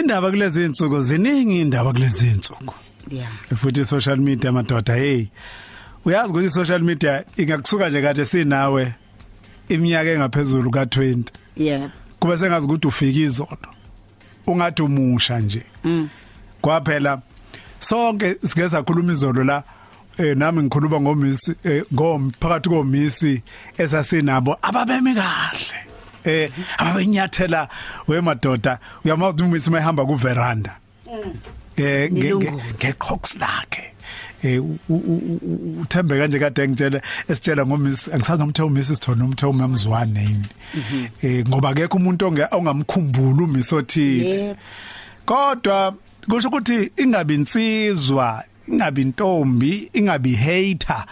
indaba kulezi insuku ziningi indaba kulezi insuku yeah. Futhi social media madoda hey uyazi ukuthi social media ingakusuka nje kade sinawe iminyaka engaphezulu ka20 yeah. Kube sengazi ukuthi ufika izolo ungathi umusha nje. Mm. Kwaphela sonke sike sakhuluma izolo la eh nami ngikhuluma ngomisi eh, ngomphakathi komisi esasinabo ababemi kahle. Eh ababenyathela wemadoda uyamazi umisi mayihamba ku veranda eh ngecox lakhe. Eh uthembe kanje kade ngitshela esitshela ngomisi angisazi umthe umisi sithona umthe umamzwane yini. Eh ngoba akekho umuntu ongamkhumbula umisi othile. Kodwa kusho ukuthi ingabi insizwa ingabi intombi ingabi hater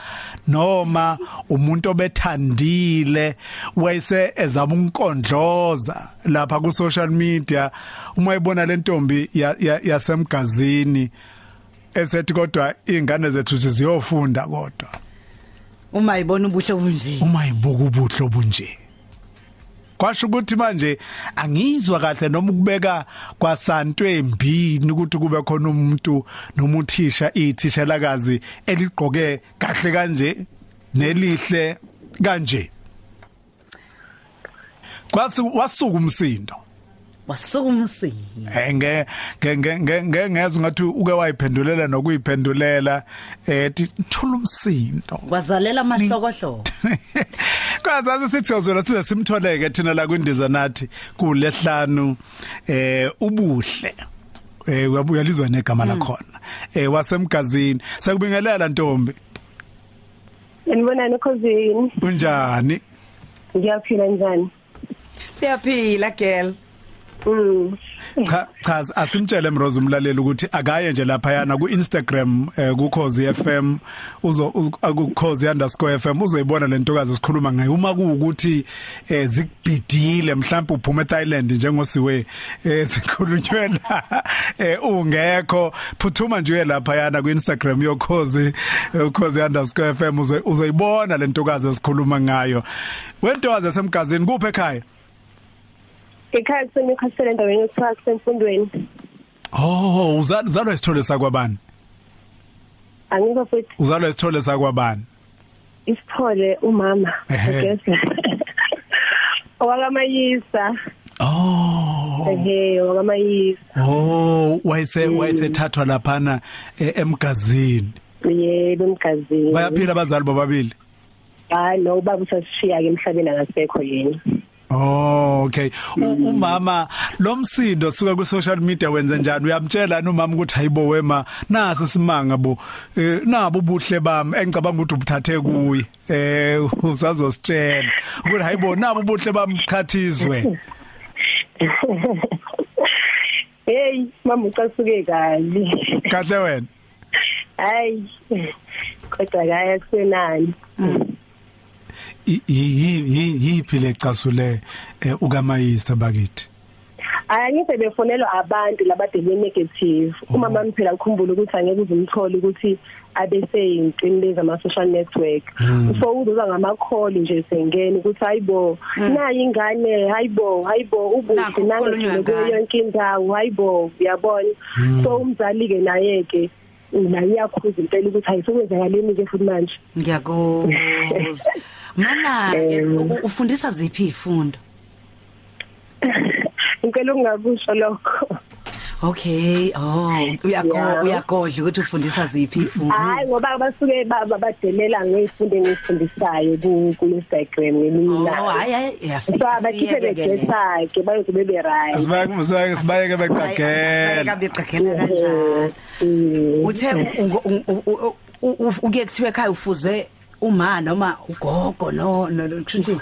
noma umuntu obethandile wayese ezama unkondloza lapha ku social media uma ibona le ntombi ya- ya- yasemgazini esethi kodwa ingane zethu ziyofunda kodwa. Uma ibona ubuhle bunje uma ibuka ubuhlo bunje kwasho ukuthi manje angizwa kahle noma ukubeka kwasantwe embini ukuthi kube khona umuntu noma uthisha ithishelakazi eligqoke kahle kanje nelihle kanje. Kwasi wasuka umsindo. Wasuka umsini Eh, nge nge nge nge ngeze ngathi uke wayiphendulela nokuyiphendulela eh thula umsindo. Kwazalela amahlokohloko. Kwazazi sithi sizona size simtholeke thina la kwindiza nathi kulehlanu eh ubuhle. Eh uyabuya lizwa negama lakhona. Eh wasemgazini. Sakubingelela ntombi. Enibonani cousin, unjani? Ngiyaphila njani? siyaphila girl. Cha cha asimtshele mrozo umlaleli ukuthi akaye nje lapha yana ku Instagram eh, ku Khosi FM uzo ku khosi_fm uzoyibona lentokazi esikhuluma ngayo. Uma kuukuthi eh, zikubhidile mhlawumbe uphuma eThailand njengosiwe eh, sikhulunywe la ungekho. Phuthuma nje lapha yana ku Instagram yokhozi ukhosi_fm uzo- uzoyibona lentokazi esikhuluma ngayo. Wentokazi esemgazini kuphi ekhaya? Ekhaya kuseNewcastle endaweni yokuthiwa kusemfundweni. Oh, uzalwa uzalwa isithole sakwabani? Angikho futhi Uzalwa isithole sakwabani? isithole umama. Ehhe. I guess. Owakamayisa. Oh. Ehhe, owakamayisa. Oh, wayese wayesethathwa laphana eh, emgazini. Yebo emgazini. Bayaphila abazali bobabili. Hayi no baba usashiya ke emhlabeni akasekho yena. Oh, okay. U- Umama lomsindo suka ku social media wenza njani? Uyamtshela umama ukuthi hayibo wema nasi simanga bo. Eh nabo ubuhle bami engicabanga ukuthi ubuthathe kuyi. Eh usazositshela ukuthi hayibo nabo ubuhle bami khathizwe. Hey, mama ucasuke kazi. Kahle wena. Hayi. Kodwa kaya kusenani. Yi- yiphi lecasule eh, ukamayisa bakithi Angize befonelwa abantu labadele negative. Uma mami phela ukhumbula ukuthi angeke uzumthole ukuthi abe seyinqini lezi ama social network. So uzoza ngama call nje sengene ukuthi hayibo nayi ingane hayibo hayibo Nakho ubuhle kukhulunywa nange ngayo. yonke indawo hayibo uyabona. So umzali ke naye ke la iyakhuza impela ukuthi ayisokwenzakaleni ke futhi manje. ngiyakuzwa mana ke, u- ufundisa ziphi izifundo Ngicela ungakusho lokho. Okay oh uyako Yeah. uyagodla ukuthi ufundisa ziphi izifundo Hayi ngoba basuke baba badelela ngezifundo engizifundisayo ku ku Instagram ngemina. oh hayi hayi yasi So abakhiphe begesa ke bayoze bebe right. Sibayeke sibayeke sibayeke beqagela beqagela kanjani Mm. uthe ungo- un- u- u- u- u- uke kuthiwe ekhaya ufuze uma noma ugogo no no kusho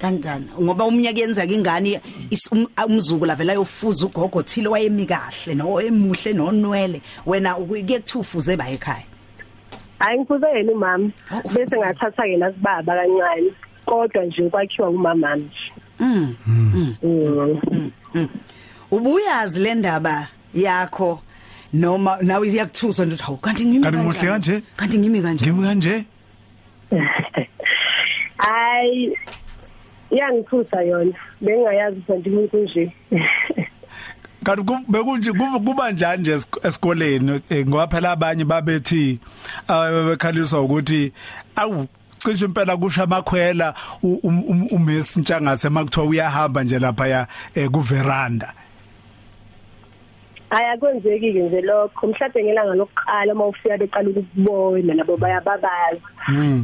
kanjani ngoba umnyaka yenzeka ingane is- um- umzukulu avela yofuza ugogo thile wayemi kahle no emuhle nonwele wena uke kuthiwa ufuze ba ekhaya Hayi ngifuze yena umama Oh, ufuze. bese ngathatha ke nasibaba kancane kodwa nje kwakhiwa umama nje. mm Mm. ubuyazi le ndaba yakho noma nawe iyakuthusa nje uthi hawu kanti ngimi Kanti muhle kanjani? kanje? kanti ngimi kanje ngimi kanje Hayi iyangithusa yona. Bengayazi ukuthi umuntu nje. kanti ku- bekunje kuba- njani nje esik- esikoleni? Eh, ngoba phela abanye babethi abekhaliswa ukuthi awu cishe impela kusho amakhwela um- um- uMiss Ntshangase makuthiwa uyahamba nje lapha ya eh, ku veranda ayakwenzeki ke nje lokho. Mhlawumbe ngelanga lokuqala uma ufika beqala ukubona nabo bayababaza.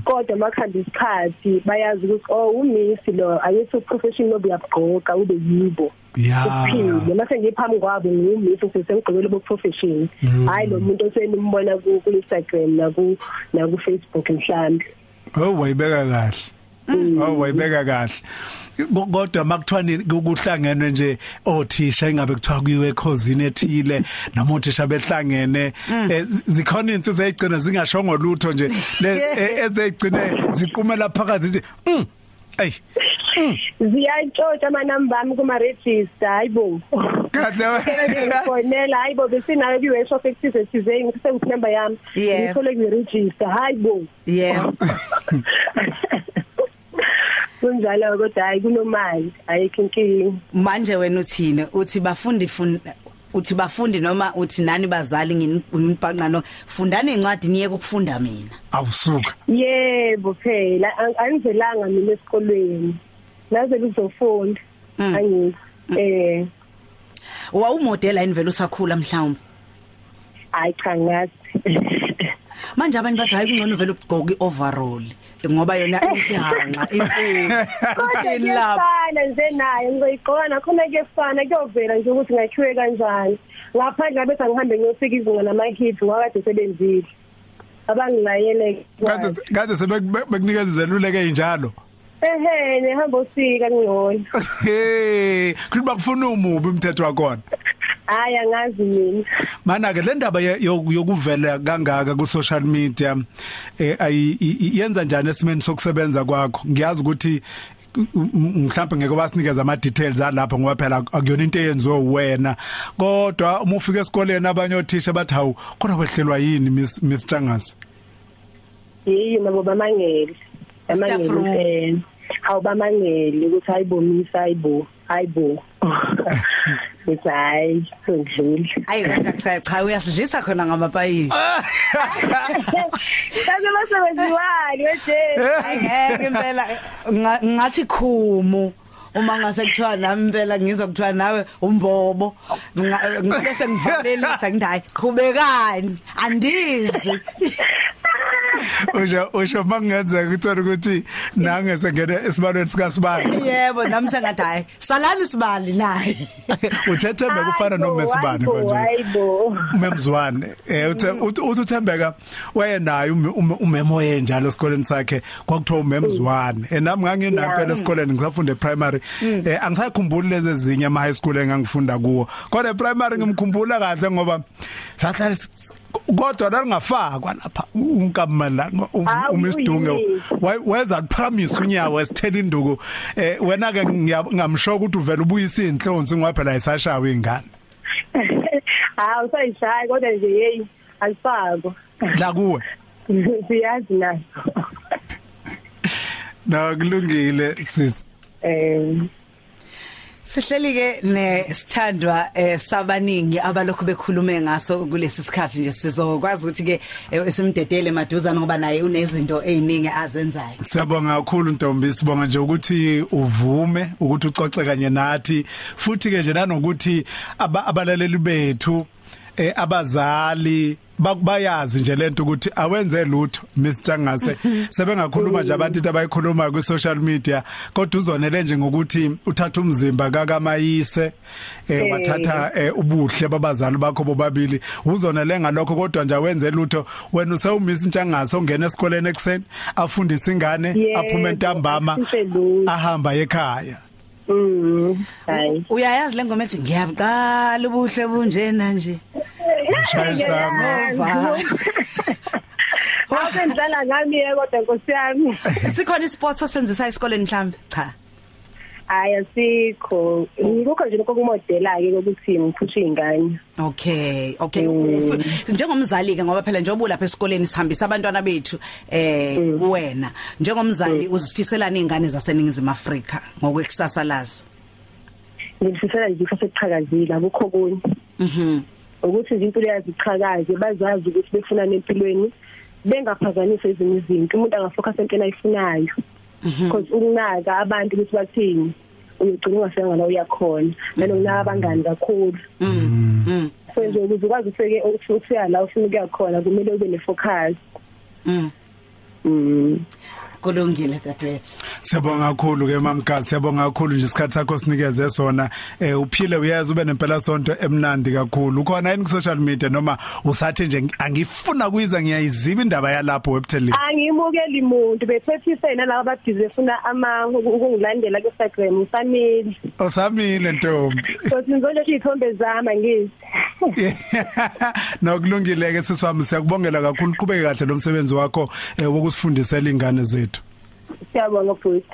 Kodwa makhanda isikhathi bayazi ukuthi oh umisi lo ayithi professional obuyabgqoka ube yibo. Ya. Uphile. Mase ngiphambi kwabo ngumisi sesengqibele bo profession hayi lo muntu osenimbona ku ku Instagram na ku na ku Facebook mhlambi oh wayibeka kahle. Oh wayibeka kahle. Ko- Kodwa makuthiwani kuhlangenwe nje othisha ingabe kuthiwa kuyiwe ekhosini ethile noma othisha behlangene. Eh, zi- zikhona insizwe ezigcina zingashongo lutho nje. Le- eh, ezigcine ziqumela phakathi zithi mm ay ziyatshotha amanamba ami kuma register hayibo kahle fonela hayibo besinayo ku workshop ekuthize thizeni kusengithi number yami. Yebo. ngithole ku register hayibo yebo kunjalo kodwa hayi kunomali ayikho inkingi manje wena uthini? Uthi bafundi fun uthi bafundi noma uthi nani bazali nginibhaqana no fundani incwadi niye ukufunda mina? Awusuka. Yebo phela ang- angizelanga mina esikolweni. Naze luzofunda Mm. angithi eh. Wawumodela invela usakhula mhlawumbe? Hayi cha ngathi manje abantu bathi hayi kungcono vele ukugqoka ioverall. Ngoba yona isihanqa inkulu kodwa uthini lapho kuyafana nje naye ngizoyigqoka nakhona kuyafana kuyovela nje ukuthi ngakhiwe kanjani. Ngaphandle ngabe ngihambe ngiyofika izinga nama-hit ngoba kade sebenzile. Abangilayele kade kade sebekunikeza izeluleko ezinjalo ehe nehamba usika kungcono hey kuthi bakufuna umubi umthetho wakona hayi angazi mina. Mana ke le ndaba ye- yoku- yokuvela kangaka ku social media eh ayi- i- i- yenza njani esimeni sokusebenza kwakho? Ngiyazi ukuthi u- u- mhlawumbe ngeke basinikeza ama details alapha ngoba phela akuyona into eyenziwe wena kodwa uma ufika esikoleni abanye othisha bathi hawu kodwa wehlelwa yini miss miss Changase yiyi nabo bamangele. Staff room. bamangele eh hawu bamangele ukuthi hayibomisa hayibo hayibo Uthi hayi sengidlule ayi kodwa cha cha uyasidlisa khona ngamapayipi Kaze basebenziwani wethe ngeke impela. Nga- ngathi khumu. Uma ngase kuthiwa nami impela ngizwa kuthiwa nawe umbobo. Nga- ngibese ngivalelisa ngithi hayi qhubekani andizi. usho usho mangenzeka ukuthola ukuthi nange sengene esibalweni sika sibani yebo nami sengathi hayi salani sibali naye. Uthethembe kufana nomesibani konje hayibo umemzwane eh uthe uthi uthembeka wayenayo ume- ume- umemo yenjalo esikoleni sakhe. Kwakuthiwa umemzwane. Enami nganginayo Yeah. phela esikoleni ngisafunda primary. Eh angisakhumbuli lezi ezinye ama high school engangifunda kuwo kodwa primary ngimkhumbula kahle ngoba sahlala kodwa lalingafakwa lapha uMsidunge uyini? weza promise unyawo esithela induku. Eh wena ke ngamsho ukuthi uvela ubuyisa inhlonzi ngoba phela ayisashawa ingane hawu sayishaye kodwa nje hey alifako la kuwe? Siyazi naso. Na kulungile sis. Eh Sihleli ke nesithandwa eh sabaningi abalokhu bekhulume ngaso kulesi sikhathi nje sizokwazi ukuthi ke eh, simdedele maduzana ngoba naye unezinto eziningi azenzayo. Siyabonga kakhulu Ntombi sibonga nje ukuthi uvume ukuthi ucoxe kanye nathi futhi ke nje nanokuthi aba- abalaleli bethu eh abazali ba- bayazi nje lento ukuthi awenze lutho Miss Changase sebengakhuluma nje abantu into abayikhuluma ku social media kodwa uzonele nje ngokuthi uthatha umzimba kakamayise eh Eh. wathatha eh, ubuhle babazali bakho bobabili. Uzonele ngalokho kodwa nje awenze lutho. Wena usewumisa intshangase ongena esikoleni ekseni afundise ingane aphume ntambama ahamba ekhaya. Mm hayi Uyayazi le ngoma ethi ngiyabqala ubuhle bunjena nje. Shayisana. Ngova. Awusendlala ngami ye kodwa Nkosi yami Sikhona isports osenzisa esikoleni mhlambi? Cha. Hayi asikho ngikho nje lokho kumodela ke ukuthi ngiphushe izingane Okay, okay. Mm. Ufu- Njengomzali ke ngoba phela njengoba lapha esikoleni sihambisa abantwana bethu eh kuwena. Njengomzali uzifiselana izingane zaseningizimu Afrika ngokwekusasa lazo. ngifisela nje ifase eqhakazile akukho kunye mhm ukuthi nje impilo yaziqhakaze bazazi ukuthi befuna nempilweni bengaphazamisa ezinye izinto umuntu angafocus entweni ayifunayo because ukunaka abantu ukuthi bathini uyogcina ungasenga la uyakhona nanokunaka abangani kakhulu. Mhm so nje ukuze ukwazi ufike ufika la ufuna ukuya khona kumele ube ne-focus. Mhm mm. Kulungile dadewethu. Siyabonga kakhulu ke mamgazi siyabonga kakhulu nje isikhathi sakho sinikeze sona. Eh uphile uyazi ube nempela sonto emnandi kakhulu. Ukhona yini ku social media noma usathi nje angifuna kuyiza ngiyayiziba indaba yalapho webtellis angimukeli muntu bethethise nalabo ababhizi befuna ama ukungilandela ku Instagram usamili osamile ntombi. So sinzonje izithombe zami ngizi nokulungile ke siswami siyakubongela kakhulu. Qhubeke kahle lo msebenzi wakho eh, wokusifundisela ingane zethu. Siyabonga futhi